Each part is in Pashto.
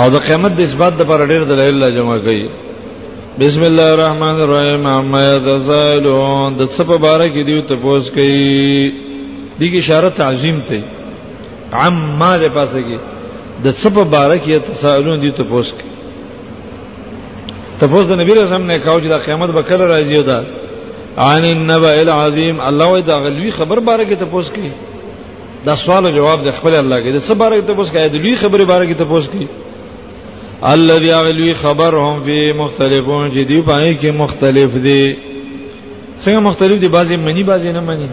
او د قیامت د اثبات لپاره ډېر دلایل لا جمع کړي بسم الله الرحمن الرحیم اما یتسائلون د څه په باره کې دیو ته پوس کوي دغه اشاره تعظیم ته عم ما له پاسه کې د څه په باره کې یتسائلون دیو ته پوس کوي تپوس د نبی رسول الله نه کاو چې د قیامت به کله راځي او دا عن النبأ العظیم الله وی دا غلوی خبر باره کې تپوس کوي دا سوال او جواب د خپل الله کې د څه باره ته پوس کوي د لوی خبره باره کې ته پوس کوي الذي اغلوی خبرهم فی مختلفون چې دی پای کې مختلف دي څنګه مختلف دي بعضی منی بعضی نه منی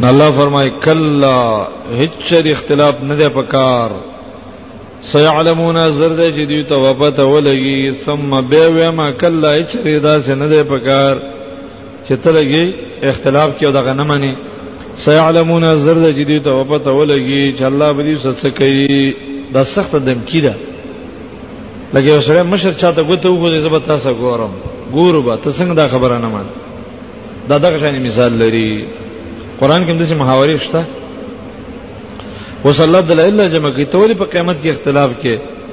نو الله فرمای کلا هیڅ اختلاف نه دی پکار سيعلمون زرد چې دی ته وپته ولګي ثم به وما کلا هیڅ رضا سن نه دی پکار چې تلګي اختلاف کې دغه نه مانی سيعلمون زرد جدي ته وپته ولګي چې الله به دې څه کوي دا سخت دمکی ده لکه یو سره مشر چاته ګوته وګوري زه به تاسو ګورم ګورو به تاسو څنګه دا خبره نه مان دا دغه شان مثال لري قران کې دغه محاورې شته وصلی الله علیه و سلم جمع کی تولی په قیامت کې اختلاف کې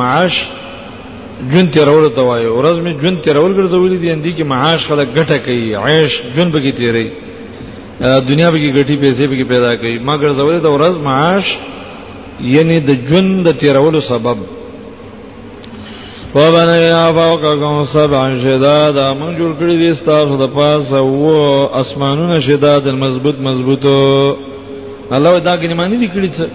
معاش جون تیرول ته وایي ورځ می جون تیرول ګرځولې دي اندي کې معاش خلک ګټه کوي عیش جون به کې تیری دنیا به کې ګټي پیسې به کې پیدا کوي ما ګرځولې د ورځ معاش یعنی د جون د تیرولو سبب وبنیا فوقکم سبعا شدادا من جوړ کړی دي تاسو د پاسه وو اسمانونه شداد مضبوط مضبوطو الله دا ګنې معنی دي کړی څه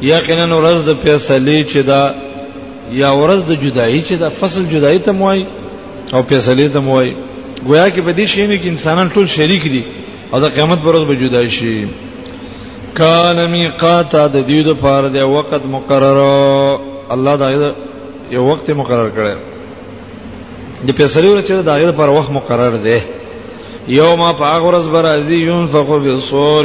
یقینا ورځ د فیصله چې دا یا ورځ د جدایی چې دا فصل جدایی ته موای او فیصله ته موای گویا کې په دې شی نه کې انسانان ټول شریک دي او د قیامت پر ورځ به جدا شي کان میقات د دې د پاره د وخت مقرر الله دا یو وخت مقرر کړی د فیصله ورچې د دغه پر وخت مقرر دی یوم پاغ ورځ برازی ينفخ بالصور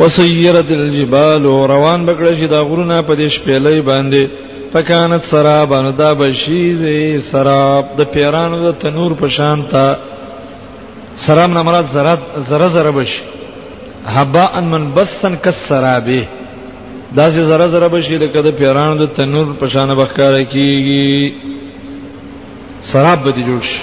وسيرت الجبال روان بکړه شي دا غرونه په دې شپېلې باندې فکانت سراب ان دا بشیز سراب د پیرانو د تنور په شان تا سراب نه مراد زره زره زره بش حبا ان من بسن کس سرابه دا چې زره زره بشي لکه د پیرانو د تنور په شان بخکار کیږي سراب به جوړ شي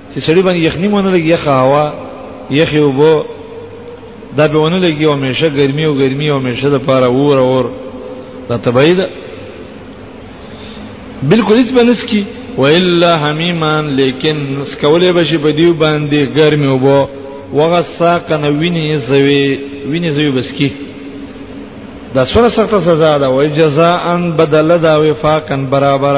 چې سړی باندې یخنی مونږ لګي یخه هوا یخي وبو دا به ونه لګي او همیشه ګرمي او ګرمي او همیشه د پاره اور اور دا تبعید بالکل هیڅ بنس کی و الا حمیمان لیکن سکولې بشي په دیو باندې ګرمي وبو وغساق نوینه زوی وینه زوی بس کی دا سره سخت سزا ده وای جزاء بدل دا وفاقا برابر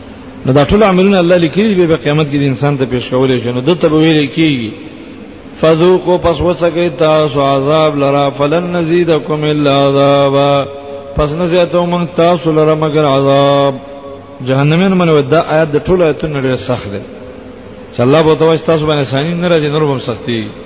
نو دا ټول عملونه الله لیکلي به قیامت کې انسان ته پیش کولې شي نو د تبویل کیږي فذوقوا پس وسکه تاسو عذاب لرا فلن نزيدكم الا عذابا پس نه زیاتو مونږ تاسو لره مگر عذاب جهنمین منو دا آیات د ټولو آیتونو ډېر سخت دی چې الله بوته واسطه سبحانه سانی نه راځي نور هم سختي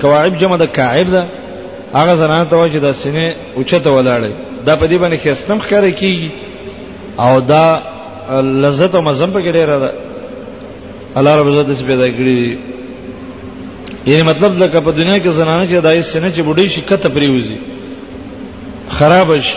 کواعب جمع د کاعب ده هغه زنانه ته چې د سینې اوچته ولاړې دا په دې باندې خستم خره کیږي او دا لذت او مزم په کې ډیره ده الله رب عزت دې پیدا کړی یعنی مطلب لکه په دنیا کې زنانه چې دای سینې چې بډې شي کته پریوزي خراب شي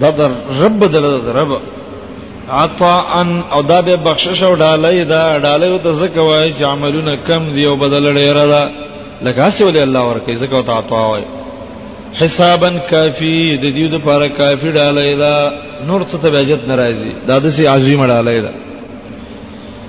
دا در رب بدل ده رب عطاء او دا به بخشش او ډالۍ دا ډالۍ ته زکه وای چې عملونه کم دی او بدل ډیر ده لکه اسی ولې الله ورکه زکه او عطاء وای حسابا کافی د دې لپاره کافی ډالۍ دا نور څه ته بجت ناراضي دا د سي عظیم ډالۍ ده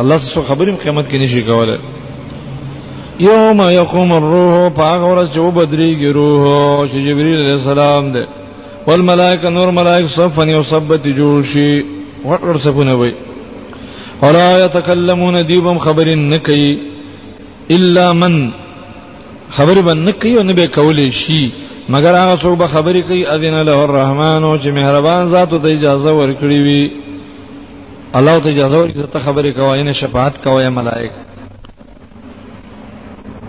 الله سو خبرې قیامت کې نشي کولای یوم یقوم الروح پاغه ورځ چې وبدريږي روح چې جبريل عليه السلام ده والملائکه نور ملائک صفا یصبت جوړ شي ورور صفونه وي ولا يتكلمون ديبم خبر نکي الا من خبر بن نکي او نبي کولې شي مگر هغه څوک به خبرې کوي اذن له الرحمن او چې مهربان ذات ته اجازه ورکړي وي الله ته اجازه ورکړي ته خبرې کوي نه شفاعت کوي ملائک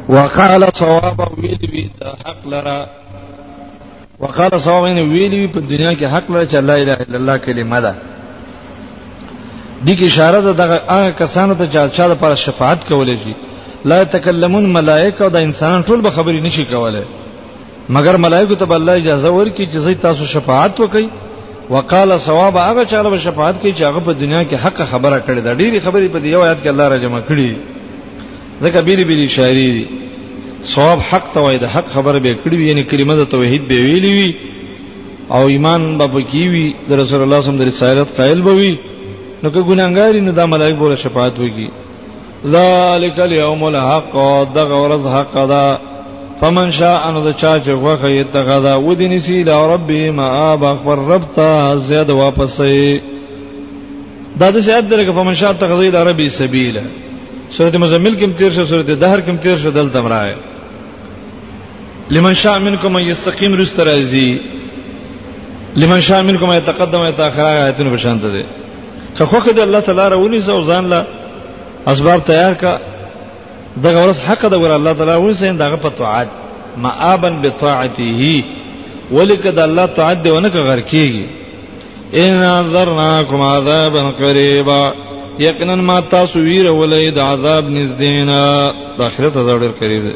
وقال صواب ویل وی د حق لرا وقال صواب نه ویل وی په دنیا کې حق لرا چې لا اله الا الله کلمه ده د کی اشاره ده دغه هغه کسانو ته چې چا لپاره شفاعت کولای شي لا تکلمون ملائکه او د انسانان ټول به خبرې نشي کولای مگر ملائکه ته الله اجازه ورکړي چې زي تاسو شفاعت وکړي وقاله ثواب هغه چاله شفاعت کوي چې هغه په دنیا کې حق خبره کړې ده ډېری خبرې په دې یو آیات کې الله را جمع کړي ځکه بیری بیری شاعری دي ثواب حق ته وای د حق خبره به کړی یعنی کلمه د توحید به ویلی وي او ایمان به پکې وي د رسول الله صلی الله علیه وسلم د رسالت قائل به وي نو که ګناګاری نه د ملائکه بوله شفاعت وکړي ذالک الیوم الحق دغه ورځ حق ده فمن شاء ان د چا چې غوخه یې دغه ده و دې نسی لا ربی ما اب اخبر رب ته زیاد واپسې دا د سیاد درګه فمن شاء تخذی لا ربی سبیلا سورته مزمل کې تیر شو سورته دهر کې تیر شو دلته مرای لمن شاء منکم یستقیم رست راځي لمن شاء منکم یتقدم یتاخر آیتونه بشانته دي که خوخه د الله تعالی راونی سو ځان لا اسباب تیار کا دغه ورځ حق د ور الله تعالی ونی سین دغه په طاعت مآبا بطاعته ولک د الله طاعت دی ونه غر کیږي ان انذرناکم عذابا قریبا یقینا ما تاسو ویره ولید عذاب نږدې نه د اخرت زړه قریب دی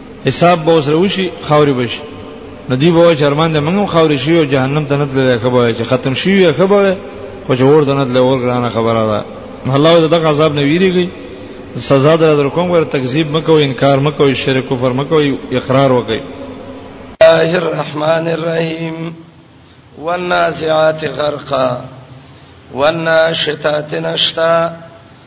حساب به وسره وشي خاوري بشي ندی به شرمان د منو خاوري شي او جهنم ته نه تللی خبره چې ختم شي خبره خو چې ور دنه تللی ور ګرانه خبره ده الله د دغه عذاب نه ویریږي سزا در در کوم ور تکذیب مکو انکار مکو شرک کفر مکو اقرار وکي الله الرحمن الرحیم والنازعات غرقا والناشطات نشطا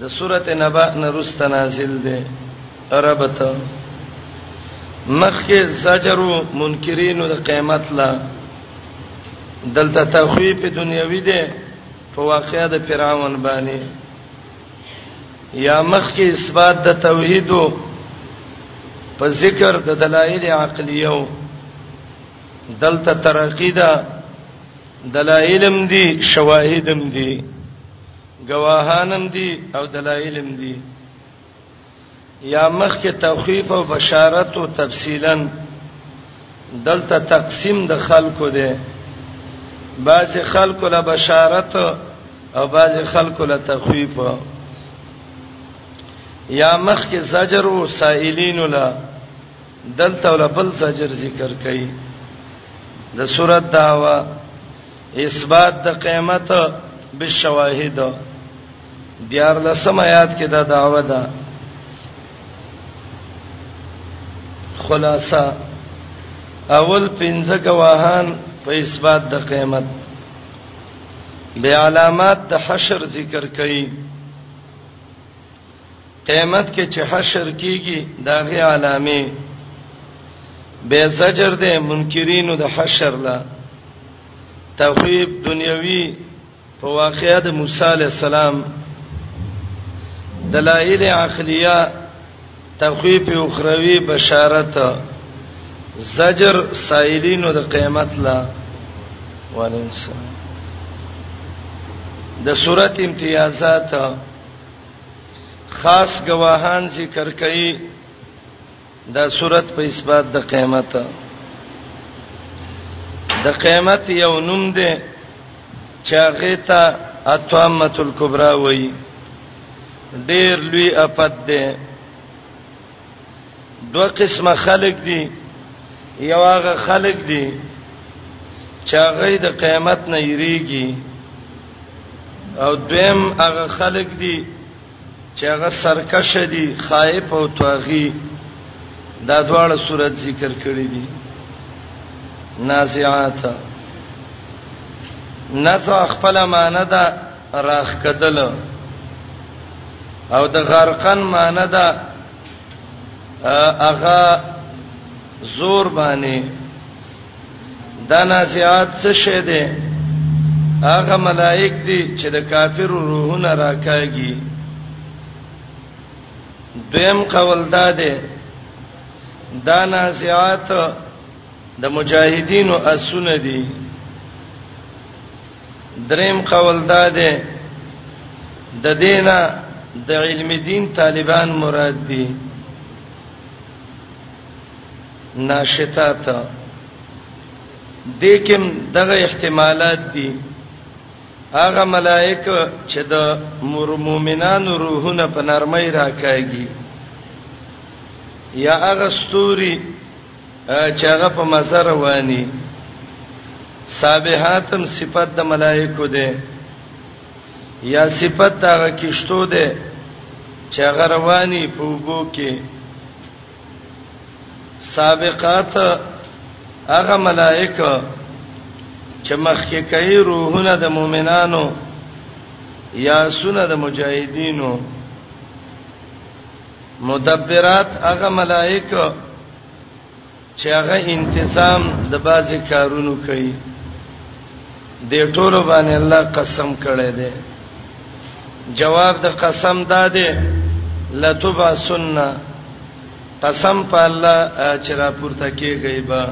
د سورته نبأ نرست نازل ده ربط مخکې زجرو منکرینو د قیامت لا دلته تخویف دنیوي ده په واقعیا د فرعون باندې یا مخکې اثبات د توحید په ذکر د دلایل عقلیو دلته ترقیدا دلایلم دي شواهدم دي گواهانم دي او دلایلم دي یا مخ کې توخیف او بشارت او تفصیلا دلته تقسیم د خلکو ده بعض خلکو له بشارت او بعض خلکو له تخویف یا مخ کې زجر او سائلین له دلته ول بل زجر ذکر کړي د سورۃ دعوا اثبات د قیامت بالشواهد دیار لسم آیات کې دا دعوه ده خلاصہ اول پنځه گواهان په اثبات د قیامت به علامات د حشر ذکر کړي قیامت کې چې حشر کیږي دا غي علامه به زجر ده منکرینو د حشر لا توحید دنیوي په واقعیا د موسی علی السلام دلایل عقلیه تخویف اخروی بشارت زجر سائلین د قیامت لا وعلیکم السلام د سورۃ امتیازات خاص گواهان ذکر کړي دا صورت په اثبات د قیامت د قیامت یو نوم دی چې هغه ته اتوامه الکبرى وایي ډېر لوی اپد دی دوه قسمه خلق دي یو هغه خلق دي چې هغه د قیامت نه یریږي او دویم هغه خلق دي چې هغه سرکش دي خائف او توغي دا دواړه صورت ذکر کړی دي نازعات نزع خپل معنی ده راخکدل او د غرقن معنی دا اغا زور باندې دا نازعات څه شه دي هغه ملائک دي چې د کافر روحونه راکاږي دویم قول دا ده دا نازعات د مجاهدینو اسونه دي دریم قول دا دی د دینه د علم دین طالبان مراد دي ناشطات دیکم دغه احتمالات دي هغه ملائکه چې د مؤمنانو روحونه په نرمۍ راکاږي یا هغه ستوري چې هغه په مزه رواني سابحاتم صفت د ملائکو ده یا صفت دغه کشتو ده چې هغه رواني په وبو کې سابقات هغه ملائکه چې مخکې کوي روحونه د مؤمنانو یا سونه د مجاهدینو مدبرات هغه ملائکه چې هغه انتظام د بازي کارونو کوي د ټولو باندې الله قسم کړی دی جواب د قسم دا دی لتبا سننا قسم په الله چې را پورته کیږي با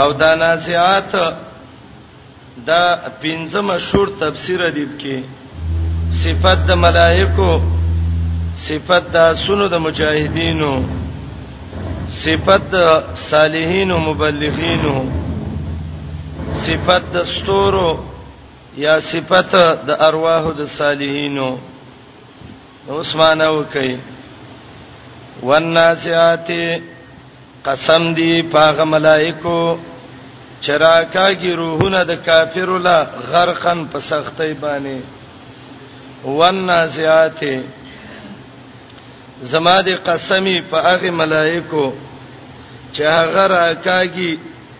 او دا نازعات دا پنځه مشهور تفسیر ادیب کې صفات د ملائکو صفات د سونو د مجاهدینو صفات د صالحینو مبلغینو صفات د ستورو یا صفات د ارواح د صالحینو عثمانه وکي والناسعات قسم دی پاغه ملائکو چراکا کی روحونه د کافر لا غرقن په سختۍ باندې والنازعات زما د قسمی په هغه ملائکو چې هغه راکاږي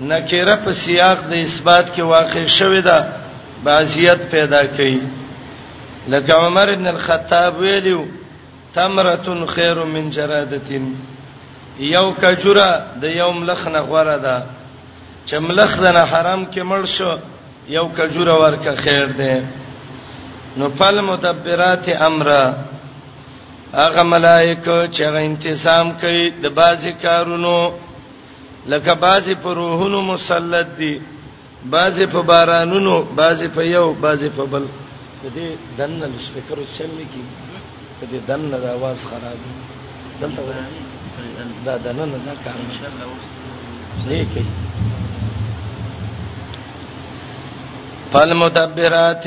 نکره په سیاق د اثبات کې واقع شوې ده بعضیت پیدا کړي لکه عمر ابن الخطاب ویلو تمرتن خیر من جرادتین یو کجوره د یوم لخنه غوړه ده چې ملخ د نه حرام کې مړ شو یو کجوره ورکه خیر ده نو فل مدبرات امر هغه ملائکه چې غو انتظام کوي د بازي کارونو لکه بعضی په روحونو مسلط دي بعضی په بارانونو بعضی په یو بعضی په بل دې دنه لسپیکر چل نه کی دې دنه د आवाज خراب دي دلته دا دنه نه دا کار ان شاء الله اوس دې کوي فالمدبرات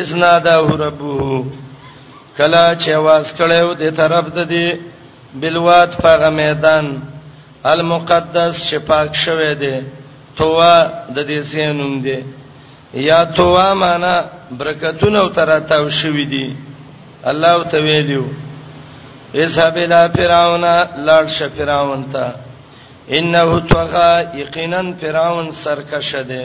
اسنا دا ربو کلا چې واس کړو د طرف د دی بلوات په میدان المقدس چې پاک شوه دی توا د دې سینوم دی یا توا معنا برکتونه تر تاو شوې دي الله ته ویلو اذهب الى فرعون لاړ شه فرعون ته انه طغى یقینا فرعون سرکشه دی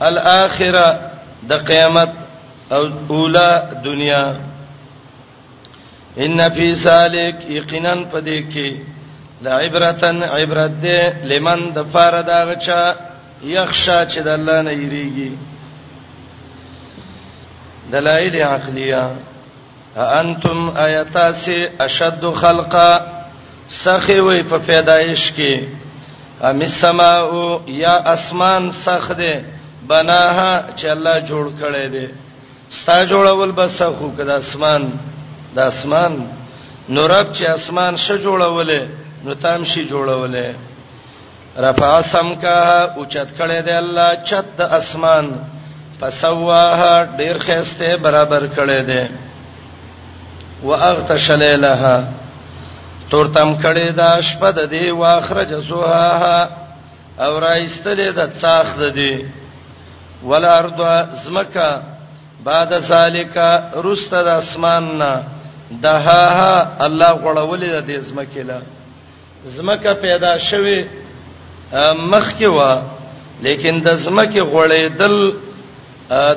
الاخره د قیامت او اوله دنیا ان فی سالک یقینا پدې کې لعبرتن عبرت دې لمن د فار دا غچا یخشا چې د الله نه یریږي دلایل عقلیه انتم ایتاسی اشد خلقا سخی وی په پیدایش کې ام السماء یا اسمان سخ دی بناها چې الله جوړ کړی دی ستا جوړول بس خو کده اسمان د اسمان نورب چې اسمان ش جوړولې نو تام شي جوړولې رفع سمکا اوچت کړي دی الله چت د اسمان فسواها ډیر خسته برابر کړي دی واغتش لیلها تورتم کړي دا شپه د دی واخرج زوها او رايستلې د څاخ د دی ولارض زمکا بعد ذالک رست د اسمان نه دها الله غړولې د زمکه له زمکه پیدا شوه مخ کې وا لیکن د زمکه غړېدل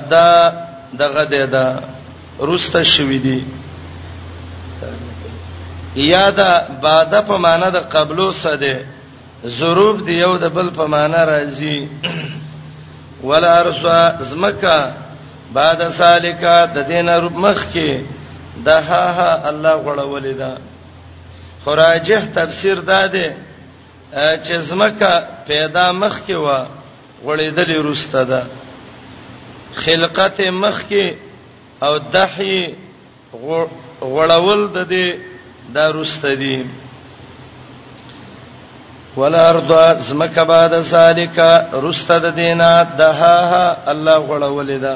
دا دغه دی دا روسته شوې دي یا دا بعد په معنا د قبلو سره دی ضروب دی یو د بل په معنا راځي ولا ارسا زمکا بعد سالکا د دینه مخ کې د ها ها الله غړولې ده خراجه تفسیر دا دی چې زمکه پیدا مخ کې و غړېدلې روسته ده خلقت مخ کې او دحی غړول د دې دا روسته دي والارض زمکه بعد سالکا روسته د دینه دها الله غړولې ده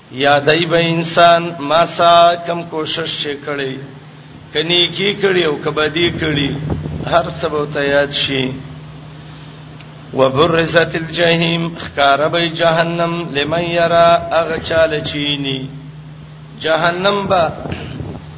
یادای به انسان ما سا کم کوشش شي کړي کني کی کړي او کبدی کړي هر څه به ته یاد شي وبرزت الجحیم خکاربی جهنم لمن یرا اغه چاله چینی جهنم با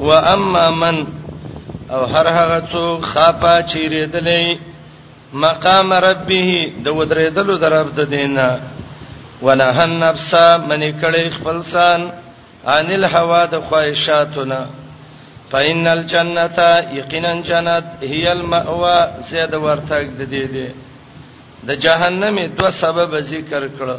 و اما من او هر هغه څوک خاپا چیرې دلې مقام ربه د ودرېدلو درب د دینه ونهى النفس من کړي خپل سان عن الهوا د خواهشاتنا فإن الجنة یقینا جنت هي المأوى زید ورتګ د دې دې د جهنم دوه سبب ذکر کړو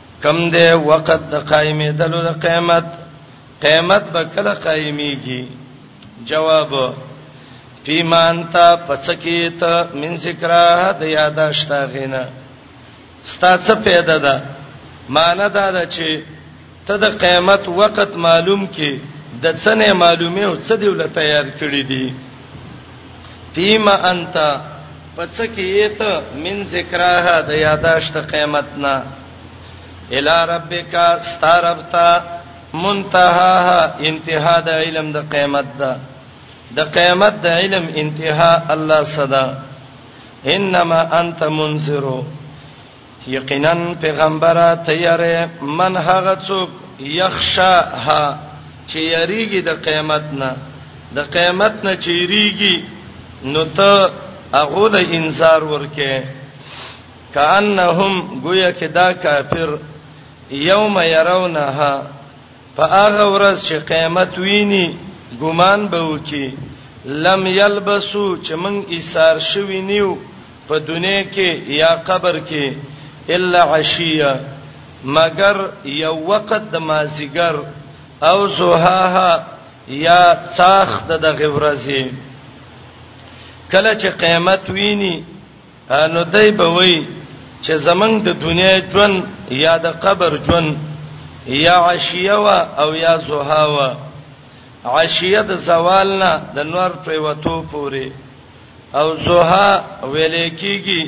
کم دی وخت د قائمې دلو د قیامت قیامت به کله قائميږي جواب پیمان تا پڅکیت من ذکرہ د یاداشت غینا ستا څه پیدا ده مان دا ده چې ته د قیامت وخت معلوم کې د څنې معلومه او څه دی ول تیار کړی دی فيما انت پڅ کیت من ذکرها د یاداشت قیامت نه الی ربک استربتا منتهاها انتها د علم د قیامت ده د قیامت د علم انتها الله صدا انما انت منذرو یقینا پیغمبره تیارې من هغه څوک یخشا ها چې یریږي د قیامت نه د قیامت نه چې یریږي نو ته هغه له انصار ورکه کانهم گویا کې دا کافر یوم يرونها په هغه ورځ چې قیامت ویني ګمان به وکي لم یلبسو چې من ایثار شوی نیو په دنیا کې یا قبر کې الا عشیه مگر یو وخت د مازیګر او زوهاها یا څاخ د دغه ورځې کله چې قیامت ویني نو دای به وای چې زمنګ د دنیا ژوند یا د قبر ژوند یا عشیه وا او یا زوها وا عشیه د زوال نه د نور پریوتو پوري او زوها ویلې کیږي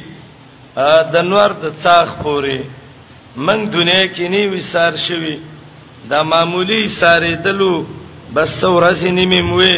د نور د څاخ پوري من دنیا کې نی وسار شوی دا معمولی سارې دلو بس ورځې نیمه موي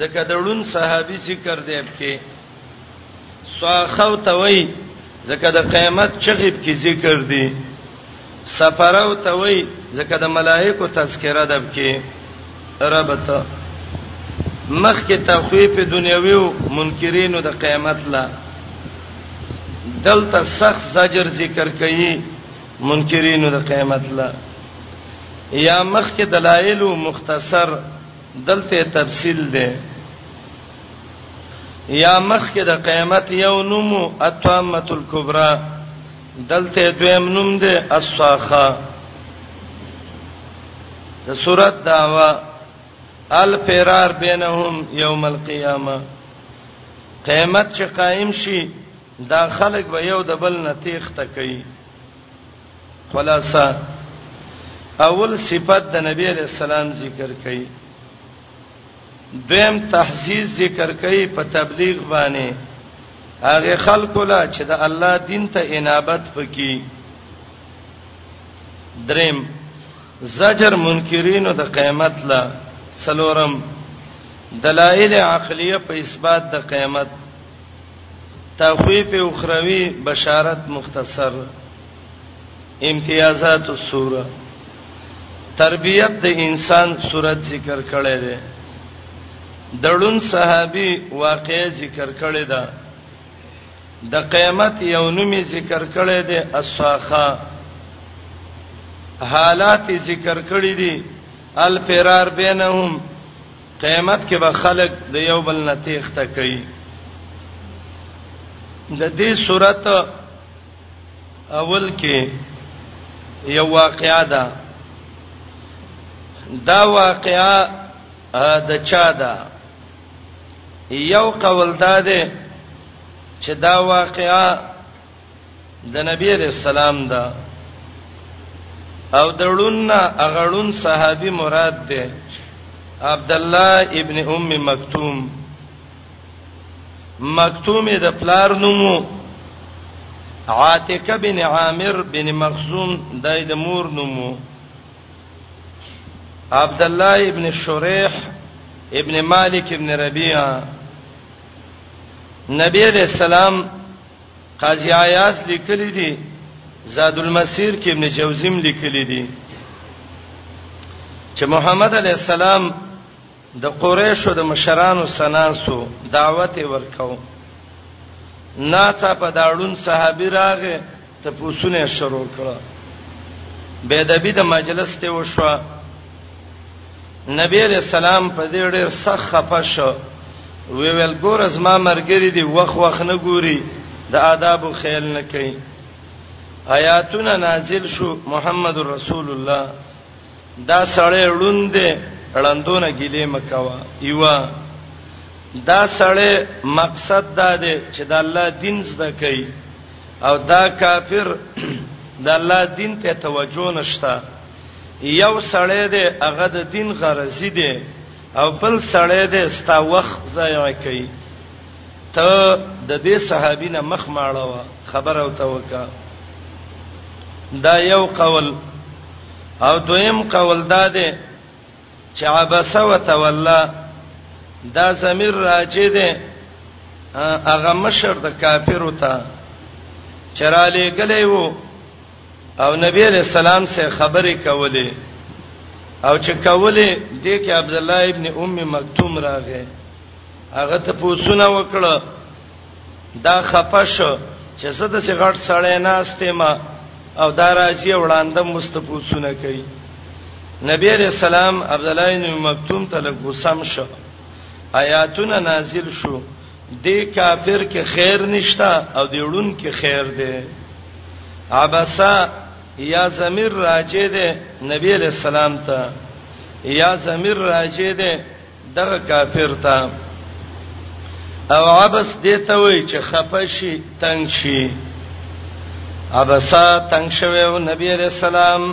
ځکه د ړون صحابي ذکر دی پکې سواخو توي ځکه د قیامت چغیب کې ذکر دی سفرو توي ځکه د ملائکو تذکرہ ده پکې ربط مخ کې تخویف دنیوي او منکرینو د قیامت لا دلته سخت زجر ذکر کړي منکرینو د قیامت لا یا مخ کې دلایل مختصر دلته تفصیل ده یا مخ کې د قیامت یو نوم اتمه الکبرى دلته دویم نوم ده الصاخه د سورۃ دعوا الفرار بینهم یوم القیامه قیامت چې قائم شي دا خلک به یو د بل نه تیخته کوي خلاصه اول صفت د نبی علی السلام ذکر کړي دویم تحزیز ذکر کړي په تبلیغ باندې هغه خلکو لا چې د الله دین ته انابت پکې دریم زجر منکرینو د قیامت لا څلورم دلایل عقلیه په اثبات د قیامت تخویف اخروی بشارت مختصر امتیازات السوره تربیت د انسان صورت ذکر کړی دی دړون صحابي واقع ذکر کړی دا د قیامت یو نومي ذکر کړی دی الصاخه حالات ذکر کړی دي الفرار بینهم قیامت کې به خلق د یو بل نه تیښته کوي د دې صورت اول کې یو واقعا ده دا واقعا د چا ده یو قول ده چې دا واقعا د نبی عليه السلام دا او دړون اغړون صحابي مراد ده عبد الله ابن ام مکتوم مکتوم د پلار نومو عاتکه بن عامر بن مخزوم دای د مور نومو عبد الله ابن شریح ابن مالک ابن ربيعه نبی علیہ السلام قاضی عیاض لیکلی دی زاد المسیر کې ابن جوزیم لیکلی دی چې محمد علی السلام د قریشو د مشرانو سناسو دعوت ورکاو ناڅه په داړون صحابي راغې ته پوسونه شروع کړه بيدبي د مجلس ته وشوه نبی علیہ السلام په دې ډېر سخت خپه شو وی ویل ګور از ما مرګری دی وخ وخ نه ګوري د آداب خیال نه کوي آیاتونه نازل شو محمد رسول الله دا سړی ړوند ړندونه ګیلې مکوا ایوا دا سړی مقصد دا دی چې د الله دین زده کوي او دا کافر د الله دین ته توجه نشته یو سړی دی هغه د دین غرضی دی او بل سړی دی ستا وخت ضایع کوي ته د دې صحابي نه مخ ماړه وا خبر او توکا دا یو قول او دویم قول دا دی چې عبس وتولى دا زمير راځي دی هغه مشر د کافر وتا چراله غلې وو او نبی علیہ السلام سره خبرې کولې او چې کولې د کې عبد الله ابن ام مکتوم راغې هغه ته پوښتنه وکړه دا خپش چې زه د سیګار سړې نه استم او دا راځي وړاندې مستپوسونه کوي نبی علیہ السلام عبد الله بن مکتوم ته له غسم شو آیاتونه نازل شو دې کافر کې خیر نشتا او دې وړون کې خیر دی عبسا یا زمیر راجه دی نبی علیہ السلام ته یا زمیر راجه دی دغه کافر ته او عبس دې ته وای چې خپشي تنگ شي عبسا تنگ شوه نبی علیہ السلام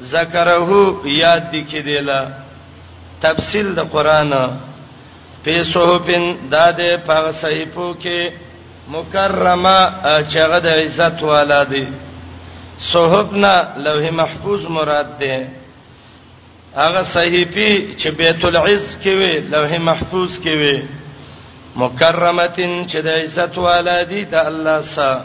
ذکره یاد دي کې دی لا تفصیل د قران په صحفن داده په صحیفو کې مکرمه چغه د عزت والا دی صحبنا لوح محفوظ مراد ده هغه صحیفه چې بیت العز کې وي لوح محفوظ کې وي مکرمتن چې د عزت والا دی د الله سره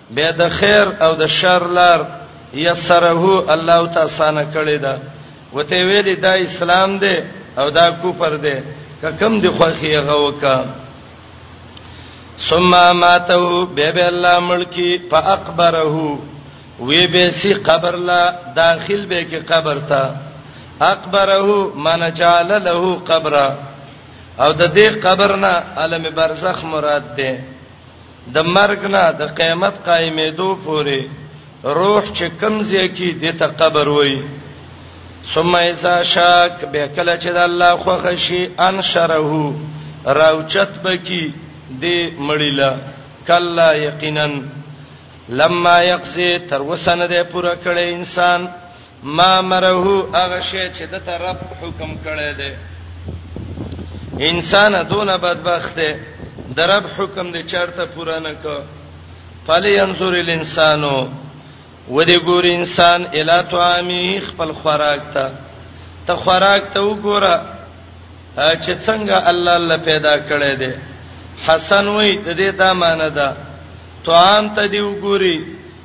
به د خیر او د شر لار یسره الله تعالی سانه کړی دا وته ویلې دا اسلام دی او دا کفر دی ککم دی خوخي غوکا ثم ماتو به به الله ملکی فاقبره وی به سی قبر لا داخل به کې قبر تا اقبره من جعل له قبره او د دې قبر نه عالم برزخ مراد ده د مرګ نه د قیامت قائمېدو پورې روح چې کمزې کی د ته قبر وای ثم اذا شاک به کله چې د الله خوښ شي انشره راوچت بکی د مړیلا کلا یقینا لما یقضي تر وسنه ده پوره کړي انسان ما مره هغه شی چې د ته رب حکم کړی دی انسان دونه بدبخت دی د رب حکم دې چرته پوره نه کو فلی انظر الانسانو ودی ګور انسان الا طعامی خپل خوراک ته ته خوراک ته وګوره چې څنګه الله الله پیدا کړی دی حسن وای د دې دا معنی ده طعام ته دی وګوري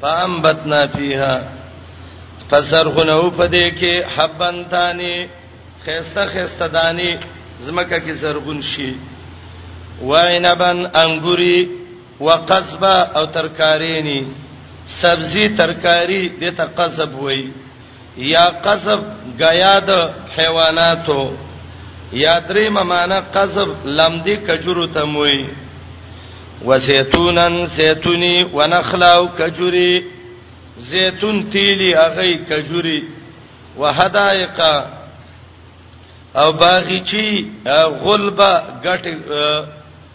فانبتنا فیها فسر غنو پدې کې حبن تانی خيسته خيسته دانی زمکه کې زرغون شي وینبن انګوري وقصبه او ترکارینی سبزی ترکاری دته قصب وای یا قصب غیا د حیواناتو یا درې ممانه قصب لمدی کجورو ته موي وزيتونن زيتوني ونخلاو کجوري زيتون تیلی اغي کجوري وحدائق او باغچی غلبه غټ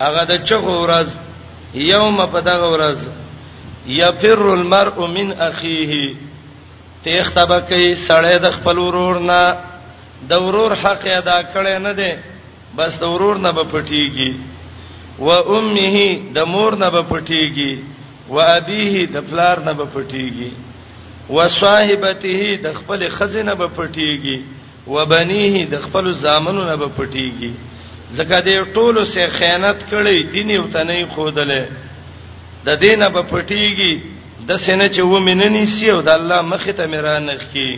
هغه د چغو ورځ یوم په دغه ورځ یفر المرء من اخیه تختبه کوي سړی د خپل ورور نه د ورور حق ادا کړي نه دی بس د ورور نه به پټیږي و امه د مور نه به پټیږي و ابيه د پلار نه به پټیږي و صاحبته د خپل خزینه به پټیږي وبنيه د خپل زامنو نه به پټيږي زکه دې ټولو سه خیانت کړي دین یو تنه خودلې د دینه به پټيږي د سینې چې و مننی سی او د الله مخ ته میران کی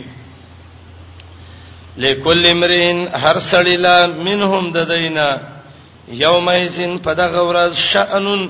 لکل امرین هر سړی لا منهم د دینا یومئذین په دغه ورځ شأنن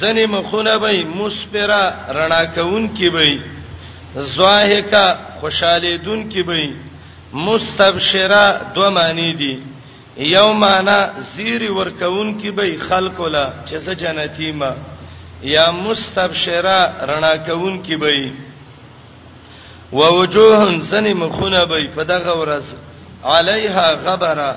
ځنې مخونه به مسپرا رڼا کون کی به زواهکا خوشاله دن کی به مستبشرا دو معنی دي یو معنی زیر ورکون کی به خلق لا چې زه جنتی ما یا مستبشرا رڼا کون کی به ووجوه ځنې مخونه به په دغه ورځ علیها غبره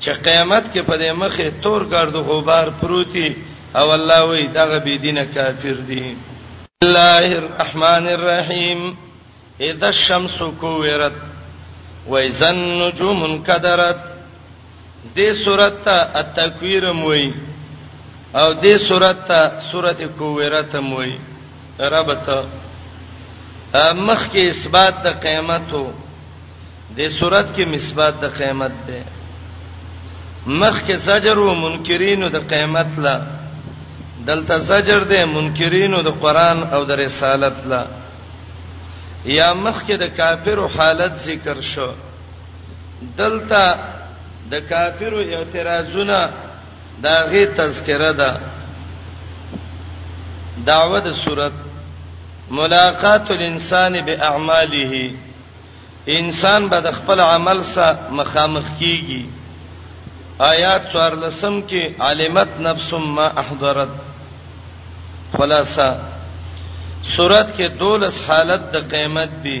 چې قیامت کې په دې مخه تور ګرد غبار پروتي او الله وی دغه بی دینه کافر دي الله الرحمن الرحیم اذا الشمس كورت واذا النجوم انكدرت دې سورته ته التکویر موي او دې سورته ته سورته کوورت موي ربته مخ کې اثبات د قیامتو د صورت کې مثبت د قیامت ده مخ کې زجر او منکرینو د قیامت لا دلته زجر ده منکرینو د قران او د رسالت لا یا مخ کې د کافرو حالت ذکر شو دلته د کافرو اعتراضونه دا غي تذکره ده دعوه د صورت ملاقات الانسان باعماله انسان به د خپل عمل سره مخامخ کیږي آیات 14 کې علمت نفس ما احضرت خلاصہ صورت کې دولس حالت د قیامت دی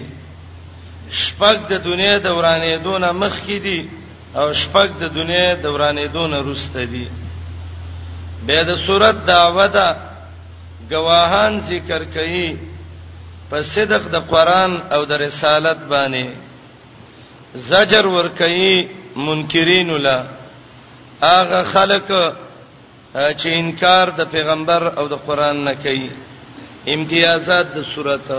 شپږ د دنیا د ورانې دونه مخ کې دي او شپږ د دنیا د ورانېدو نه روسته دي به د صورت داوا ده گواهان ذکر کوي په صدق د قران او د رسالت باندې زجر ور کوي منکرین لا هغه خلک چې انکار د پیغمبر او د قران نه کوي امتیازات د صورت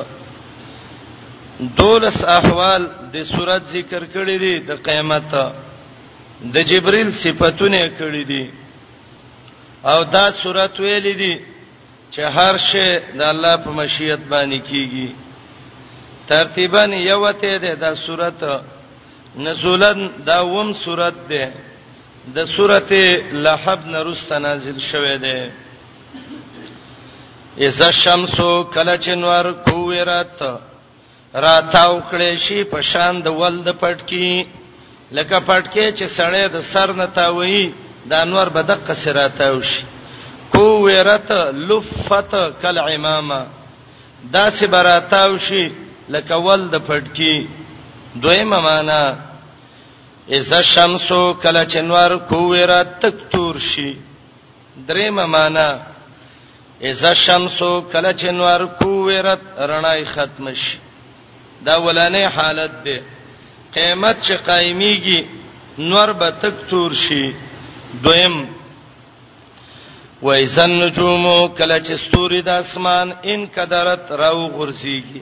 دولس احوال د صورت ذکر کړی دي د قیامت د جبريل صفاتونه کړی دي او دا صورت ویل دي چې هر شی د الله په مشیت باندې کیږي ترتیبا یوته ده دا صورت نزولن دا وم صورت ده د سورته لهب نرست نازل شوه دی اذا الشمس کله چې نور کویرت راتاو کړي شي په شان د ول د پټکی لکه پټکی چې سړی د سر نه تاوي د انور بدقه سره تاو شي کویرت لفت کل امامه دا سه براتاو شي لکه ول د پټکی دویمه معنا اذا الشمس کله چنوار کویرا تک تور شي درېمه معنا اذا الشمس کله چنوار کویرت رڼای ختم شي دا ولانه حالت ده قیامت چې قایمیږي نور به تک تور شي دویم وایذا النجوم کله چې ستوري د اسمان ان قدرت راو غورځيږي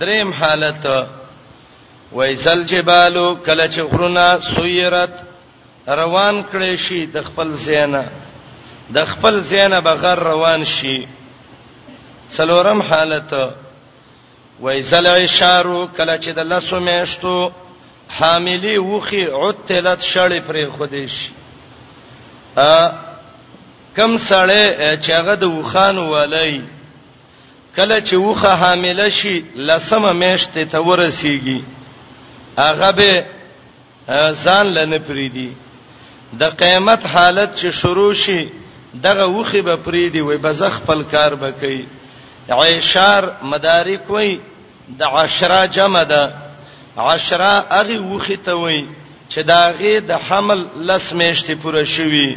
دریم حالت وایزل جبالو کله چې غرونه سویرت روان کړي شي د خپل زینه د خپل زینه بغیر روان شي څلورم حالت وایزل اشارو کله چې د لاسو میشتو حاملی وخی عتلت شړې پرې خودیش ا کم سړی چې هغه د وخان ولای کله چې وخه حامله شي لسمه میشت ته ورسیږي هغه به ځان لنه پریدي د قیامت حالت چې شروع شي دغه وخه به پریدي وي بز خپل کار به کوي عیشار مدارک وي د عشرا جمع ده عشرا هغه وخه ته وي چې داغه د حمل لس میشت پوره شوي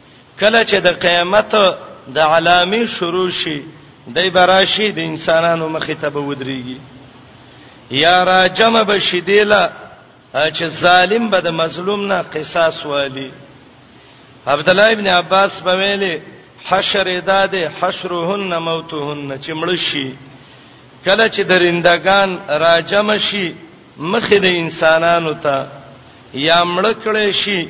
کله چې د قیامت د علامې شروع شي دای براشي د انسانانو مخې ته به ودرېږي یا را جمع بشي دیلا چې ظالم به د مظلوم نه قصاص والی عبد الله ابن عباس په ویلي حشر داده حشرهن موتهن چې مړ شي کله چې درندگان راجم شي مخې د انسانانو ته یا مړ کړي شي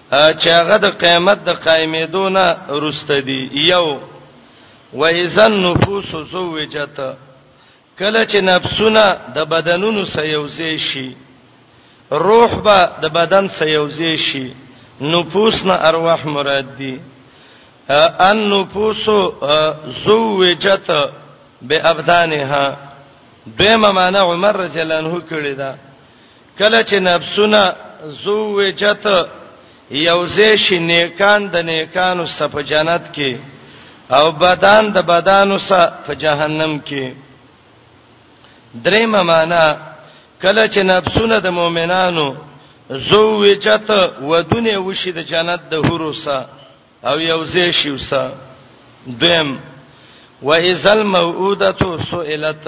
چې هغه د قیامت د قائمېدو نه رسته دي یو و اذا النفوس زوجت کله چې نفسونه د بدنونو سره یوځای شي روح به د بدن سره یوځای شي نفوس نه ارواح مراد دي ان نفوس زوجت به ابدانها دیمه معنی عمر رضی الله عنه کړی دا کله چې نفسونه زوجت یوځې شي نیکان د نیکانو سره په جنت کې او بدن د بدانو سره په جهنم کې درېمه معنا کله چې نفسونه د مؤمنانو زوجت ودونه وشي د جنت د حورو سره او یوځې شي وسه دویم و اذل موعوده سئلت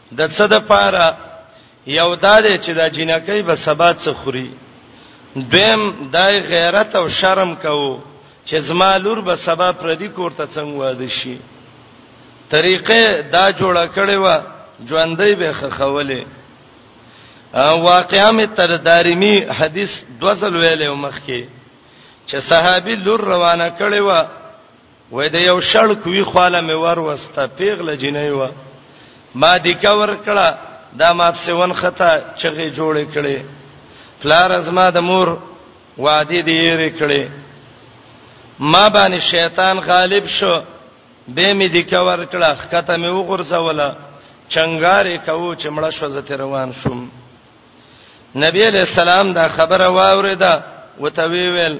د څه د پاره یو دا دی چې دا جنکې به سبا څه خوري دویم دای غیرت او شرم کوو چې زما لور به سبا پردي کور ته څنګه واده شي طریقې دا جوړه کړې و ژوندۍ به خخولې واقعا می تر دارمی حدیث دوزل ویلې مخکې چې صحابي لور روانه کړې و وې د یو شړ کوي خاله مې ور وسته پیغله جنې و ما دې کا ور کړه دا ما په سون خطا چغې جوړې کړې پلار ازما د مور وادي دې یې کړې ما باندې شیطان غالب شو به مې دې کا ور کړه خطا مې وغورځوله چنګارې کوو چې مړ شو زه روان شوم نبی علیہ السلام دا خبره واوریده وتوی ویل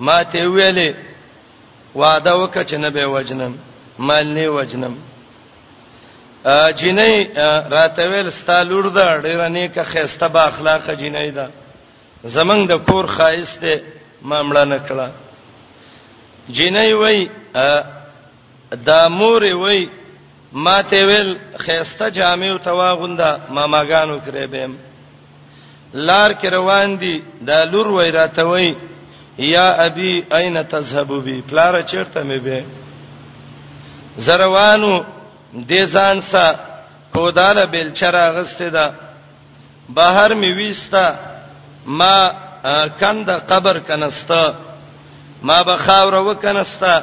ما ته ویلې وعده وکړه چې نه به وجنم مال نه وجنم ا جنې راته ویل ستالور دا ډیر نه که خسته با اخلاق جنې دا زمنګ د کور خایسته مامړه نکړه جنې وای دا مور وی ما ته ویل خيسته جامې او تواغوندا ماماګانو کرے بهم لار کې روان دي دا لور وای راته وای یا ابي اين تذهب بي پلار چیرته مې به زروانو د ځان سره کوداله بل چرا غسته ده بهر می ویستا ما کند قبر کنستا ما به خاور وکنستا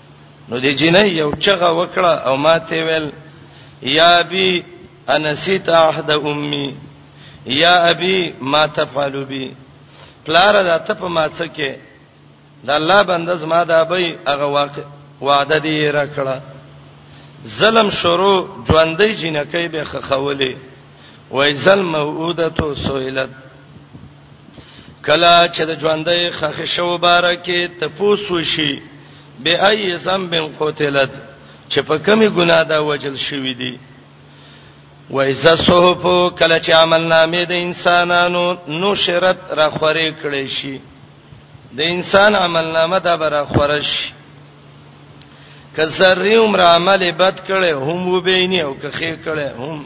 نو د جنې یو چغه وکړه او ما ته ویل یا بی انسیت عهد امي یا ابي ما تفعل بي پلار دا ته په ما څه کې د الله بنده زما د ابي هغه واقع وعده دی را کړه ظلم شروع ژوندۍ جنکې به خخولې وای ظلم موعوده تو سویلت کلا چې د ژوندې خخ شو بارکه ته پوسو شي به اي ذنب قتلت چې په کومي ګناه دا وجل شوې دي و اذا صحف کله چې عمل نامې د انسانانو نو شرط را خورې کړې شي د انسان عمل نامه دا برا خورش کزری عمر عمل بد کړي هم وبیني او که خیر کړي هم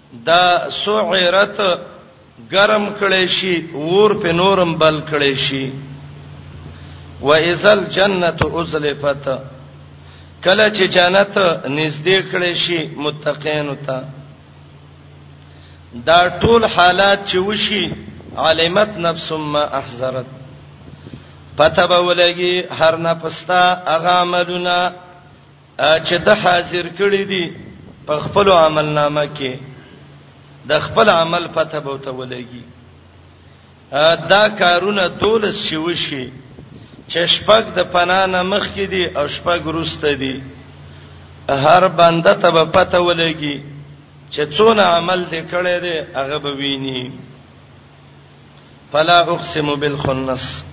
دا سعرت ګرم کړي شي ور په نورم بل کړي شي وایزل جنته ازلفت کله چې جنت نږدې کړي شي متقین ته دا ټول حالات چې وشي علمت نفس ما احذرت پته به ولګي هر نه پستا اغه عملونه چې د حاضر کړی دي په خپل عمل نامه کې د خپل عمل پته به ته ولګي دا کارونه دولس شي وشي چې شپږ د پنا نه مخ کې دي او شپږ روسته دي هر بنده ته به پته ولګي چې څونه عمل دې کړی دی هغه به ویني فلا اقسم بالخنس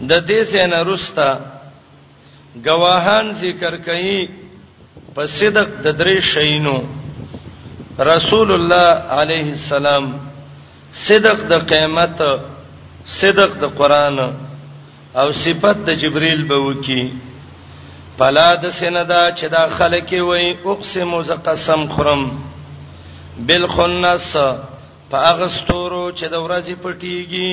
د دې سینه روسته گواهان ذکر کړي په صدق د درې شینو رسول الله علیه السلام صدق د قیامت صدق د قران او صفت د جبرئیل به وکی پلا د سندا چې دا خلک وي اقسم ز قسم خرم بالخنس په اغستورو چې د ورځې پټیږي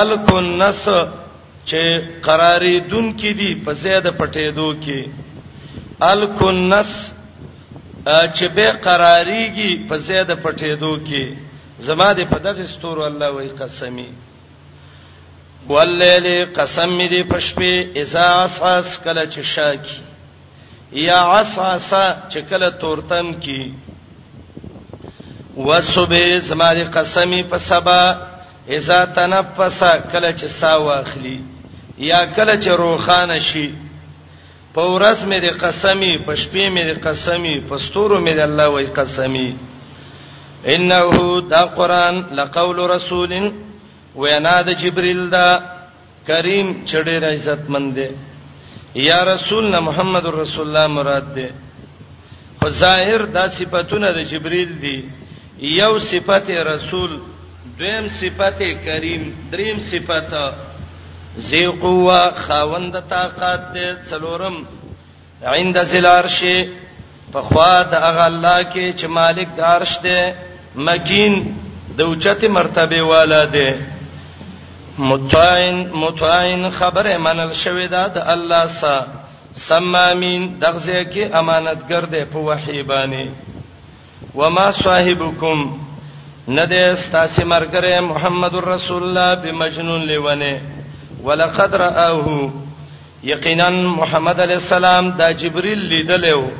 الکنس چې قرارې دن کې دي په زید پټې دو کې الکنس چې به قراریږي په زید پټې دو کې زما دې په دغه ستور الله وای قسمی واللیل قسم دې پښپې اذا اساس کله چې شاکی یا اساسا چې کله تورتم کی وسبه زما دې قسمی په سبا اذا تنفس کله چې سا واخلي یا کله چې روخانه شي په ورځ مې د قسمی په شپې مې د قسمی په ستورو مې د الله وای قسمی انه دا قران لقول رسول وینا د جبريل دا کریم چې ډېر عزت مند دی یا رسول نه محمد رسول الله مراد دی خو ظاهر دا صفاتونه د جبرئیل دي یو صفت رسول دویم صفت کریم دریم صفت ذی قوه خاوند طاقت څلورم عند ذل عرش په خوا د هغه الله کې چې مالک د عرش دی مکین د اوچته مرتبه والا دی متعين متعين خبر منل شوی دا د الله سره سمامین دغزه کې امانتګر دی په وحی باندې وما صاحبکم نده استاسی مرګره محمد رسول الله بمجنون لیونه ولقد رآه یقینا محمد علی السلام دا جبريل لیدلو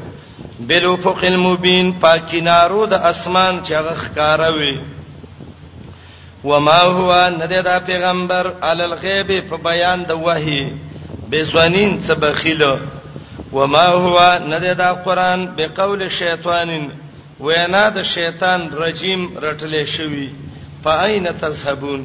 بل افق المبین پاکینارو د اسمان چې هغه ښکاروي وما هو ندی دا پیغمبر عل الغیب په بیان د وحی بسوانین څه بخیل وما هو ندی دا قران به قول شیطانین وینا د شیطان رجیم رټلې شوی فاین تذهبون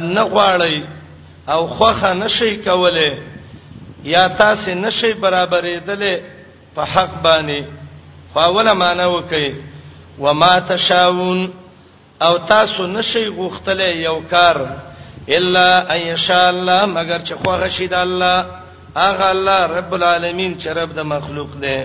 نه غواړی او خوخه نشي کوله یا تاسو نشي برابرېدلې په حق باندې فاوله معنی وکي وما تشاؤون او تاسو نشي غوښتلې یو کار الا ان یشاء الله مگر چې خو غشید الله اغه الله رب العالمین چې رب د مخلوق دی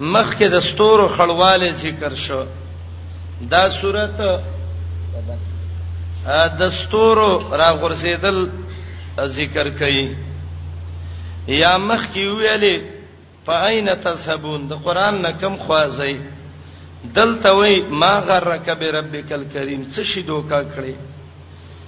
مخکې د ستورو خړواله ذکر شو دا صورت د ستورو را غورځیدل ذکر کړي یا مخ کې ویلې فاین تذهبون د قران نه کم خوازي دلته وای ما غرک بربک الکریم څه شي دوکا کړی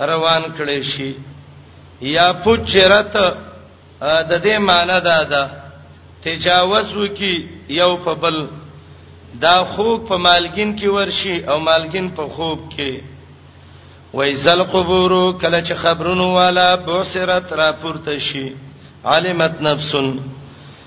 روان کړي شي یا فجرت د دې معنی دا ده تجاوز وکي یو په بل دا خوب په مالګین کې ورشي او مالګین په خوب کې وای زل قبور کله چې خبرونو والا بوسرت را پورته شي علمت نفسن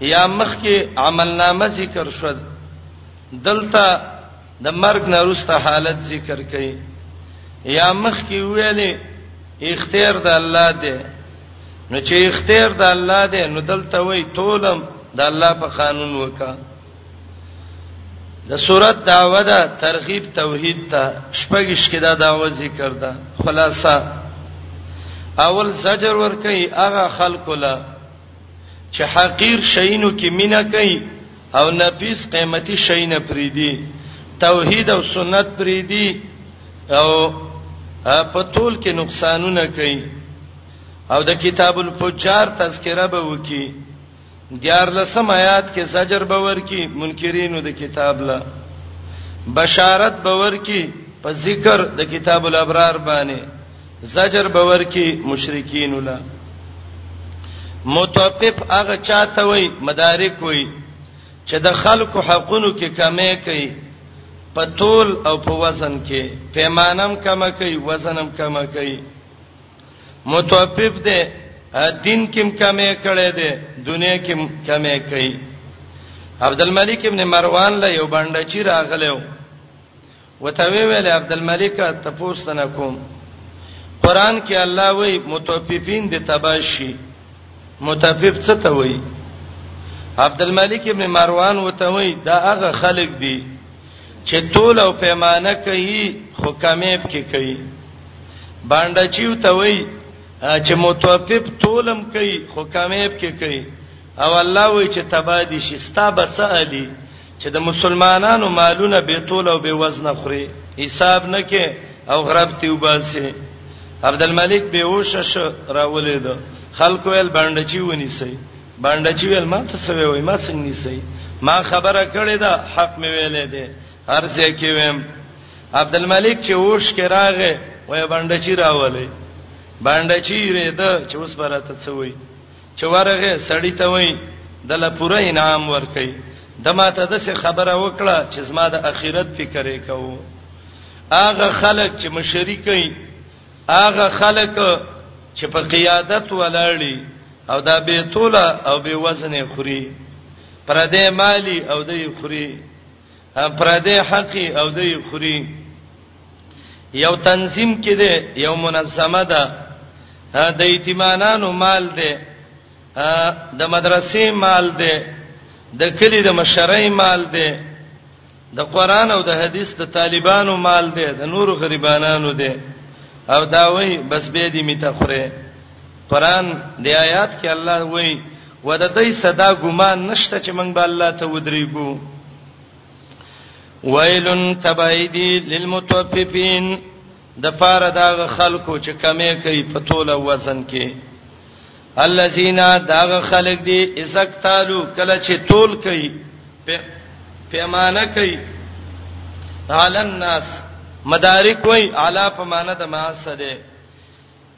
یا مخ کې عمل نامه ذکر شو دلته د مرګ نه وروسته حالت ذکر کړي یا مخ کې ویلې اختیار د الله دی نو چې اختیار د الله دی نو دلته وای تولم د الله په قانون وکا د صورت دعوه ده ترغیب توحید ته شپږش کې دا دعوه ذکر ده خلاصہ اول زجر ور کوي هغه خلق له چې حقیر شینو کې مینا کوي او نفیس قیمتي شینه پریدي توحید او سنت پریدي او په تول کې نقصانونه کوي او د کتاب الفجار تذکرہ به وکي دیار لسم آیات کې زجر باور کی منکرینو د کتاب لا بشارت باور کی په ذکر د کتاب الابرار باندې زجر باور کی مشرکین ولا متوقف هغه چاته وای مدارک وای چې د خلکو حقونو کې کمی کوي په تول او په وزن کې پیمانم کم کوي وزنم کم کوي متوفف ده دین کې کم کړي ده دنیا کې کم کوي عبد الملک ابن مروان له یو باندې چې راغلو وته وی ویل عبد الملک ته پوښتنه کوم قران کې الله وی متوففین به تباشی متوفف څه ته وی عبد الملک ابن مروان وته وی دا هغه خلق دی چې تول او پیمانه کوي خو کمیب کې کوي باندې چې وته وی چې متوفف تولم کوي خو کمیب کې کوي او الله وی چې تبادی شي ستا بچا علي چې د مسلمانانو مالونه به تول او به وزن خوري حساب نه کې او غرب تی وباسي عبد الملک به وشش راولې دو خلکو ول باندې چی ونی سي باندې چی ول ما ته سوي وای ما څنګه نيسي ما خبره کړې ده حق مې ویلې ده هر څه کې ویم عبد الملک چې وش کې راغې وای باندې چی راولې باندې چی رې ده چې اوس براته څوي چې ورغه سړی ته وای دله پوره انعام ورکي د ماته د څه خبره وکړه چې زما د اخرت فکر وکاو اغه خلک چې مشرکې اغه خلک چې په قیادت ولاړی او دا به توله او به وزن خوري پر دې مالی او دې خوري پردې حق او دوی خوري یو تنظیم کې دی یو منظمه ده د ایتمانانو مال دی د مدرسې مال دی د کلی د مشرۍ مال دی د قران او د حدیث د طالبانو مال دی د نور غریبانانو دی او دا وای بس به دې میته خوره قران د آیات کې الله وای و د دې صدا ګمان نشته چې موږ به الله ته ودرېګو ویلن تبعیدی للمتوففین د پاره دا خلکو چې کمې کوي په توله وزن کې الذين داغ خلق دي اسقتالو کله چې تول کوي پیمانه کوي علن الناس مدارک وای علا په معنا د ماسه ده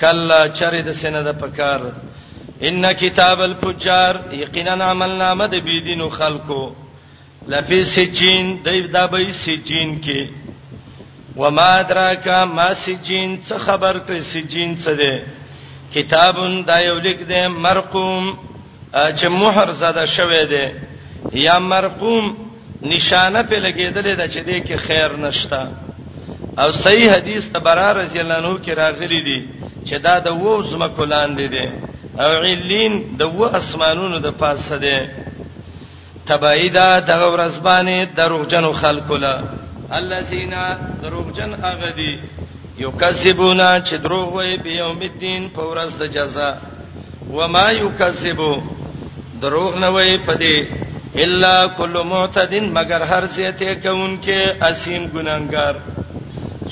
کلا چرې د سینه د پکار ان کتاب الفجار یقینا عمل نامه د بی دینو خلکو لفی سجین دای دا به سجین کې وما ادراک ما سجین څه خبر کړي سجین څه ده کتابون دا یو لیک ده مرقوم چې مہر زده شوه دی یا مرقوم نشانه په لګیدلې ده چې دې کې خیر نشتا او صحیح حدیث تبرا رضی الله عنه کې راغلي دي چې دا د وو زمکو لاندې دي او علین د وو اسمانونو د پاسه دي تبعی دا دغه ورځ باندې دروغجنو خلکو له الذين دروغجن هغه دي یکذبونا چې دروغ وایي په یوم الدین په ورځ د جزا و ما یکذبو دروغ نه وایي په دې الا کل معتدن مگر هر زیته کوونکې اسیم ګناګار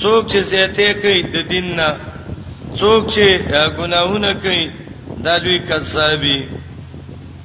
څوک چې زیته کوي د دین نه څوک چې ګناهونه کوي دا دوی کذابي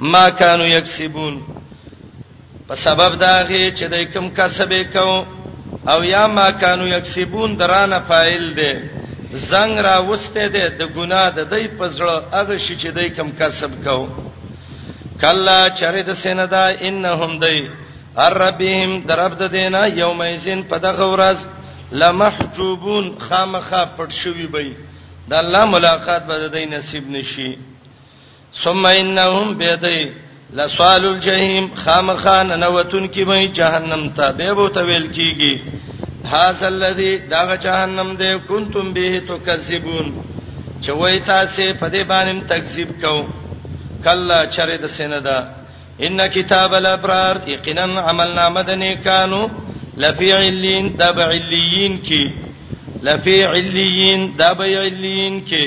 ما كانوا يكسبون په سبب دا غي چې دای کوم کسب کو او یا ما کانو یکسبون درانه فاعل دی زنګ را وسته دی د ګناه د دای پزړه هغه شي چې دای کوم کسب کو کلا چرې د سیندا انهم دی ربهم درب د دینا یوم یزن په دغه ورځ لمحجوبون خامخه پټ شوی بی د الله ملاقات به د نصیب نشي ثم انهم بيدي لسوال الجحیم خامخان نوتن کی به جهنم ته به بو تویل کیږي هاذا الذی دا جهنم دې کنتم به تکذبون چې وای تاسو په دې باندې تکذیب کو کلا چرې د سیندا ان کتاب الابرار یقینا عمل نامه د نیکانو لفی علین تبع علیین کی لفی علیین تبع علیین کی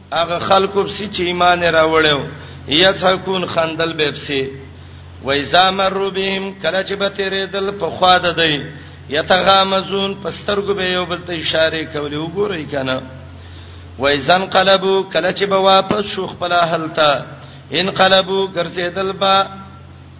هغه خلکو پسې چې ایمان راوړیو یسحقون خندل به پسې وایزا مرو بهم کله چې به تیرې دل په خوا ده دی یتغامزون پسترګو به یو بل ته اشاره کولې وګورئ کنه وایزن قلبو کله چې به واپس شو خپل حالت انقلبو ګرځیدل با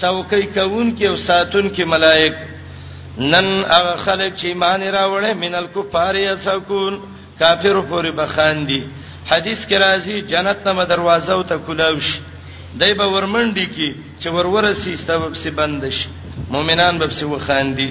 څوکۍ کوونکي او ساتونکي ملائک نن هغه خلک چې ایمان راوړې منل کفار یسکون کافر پورې بخاندي حدیث کې راځي جنت ته دروازه او ته کولاوش دای به ورمنډي کې چې ورورسي ستوب سي بندش مؤمنان به سي وخاندي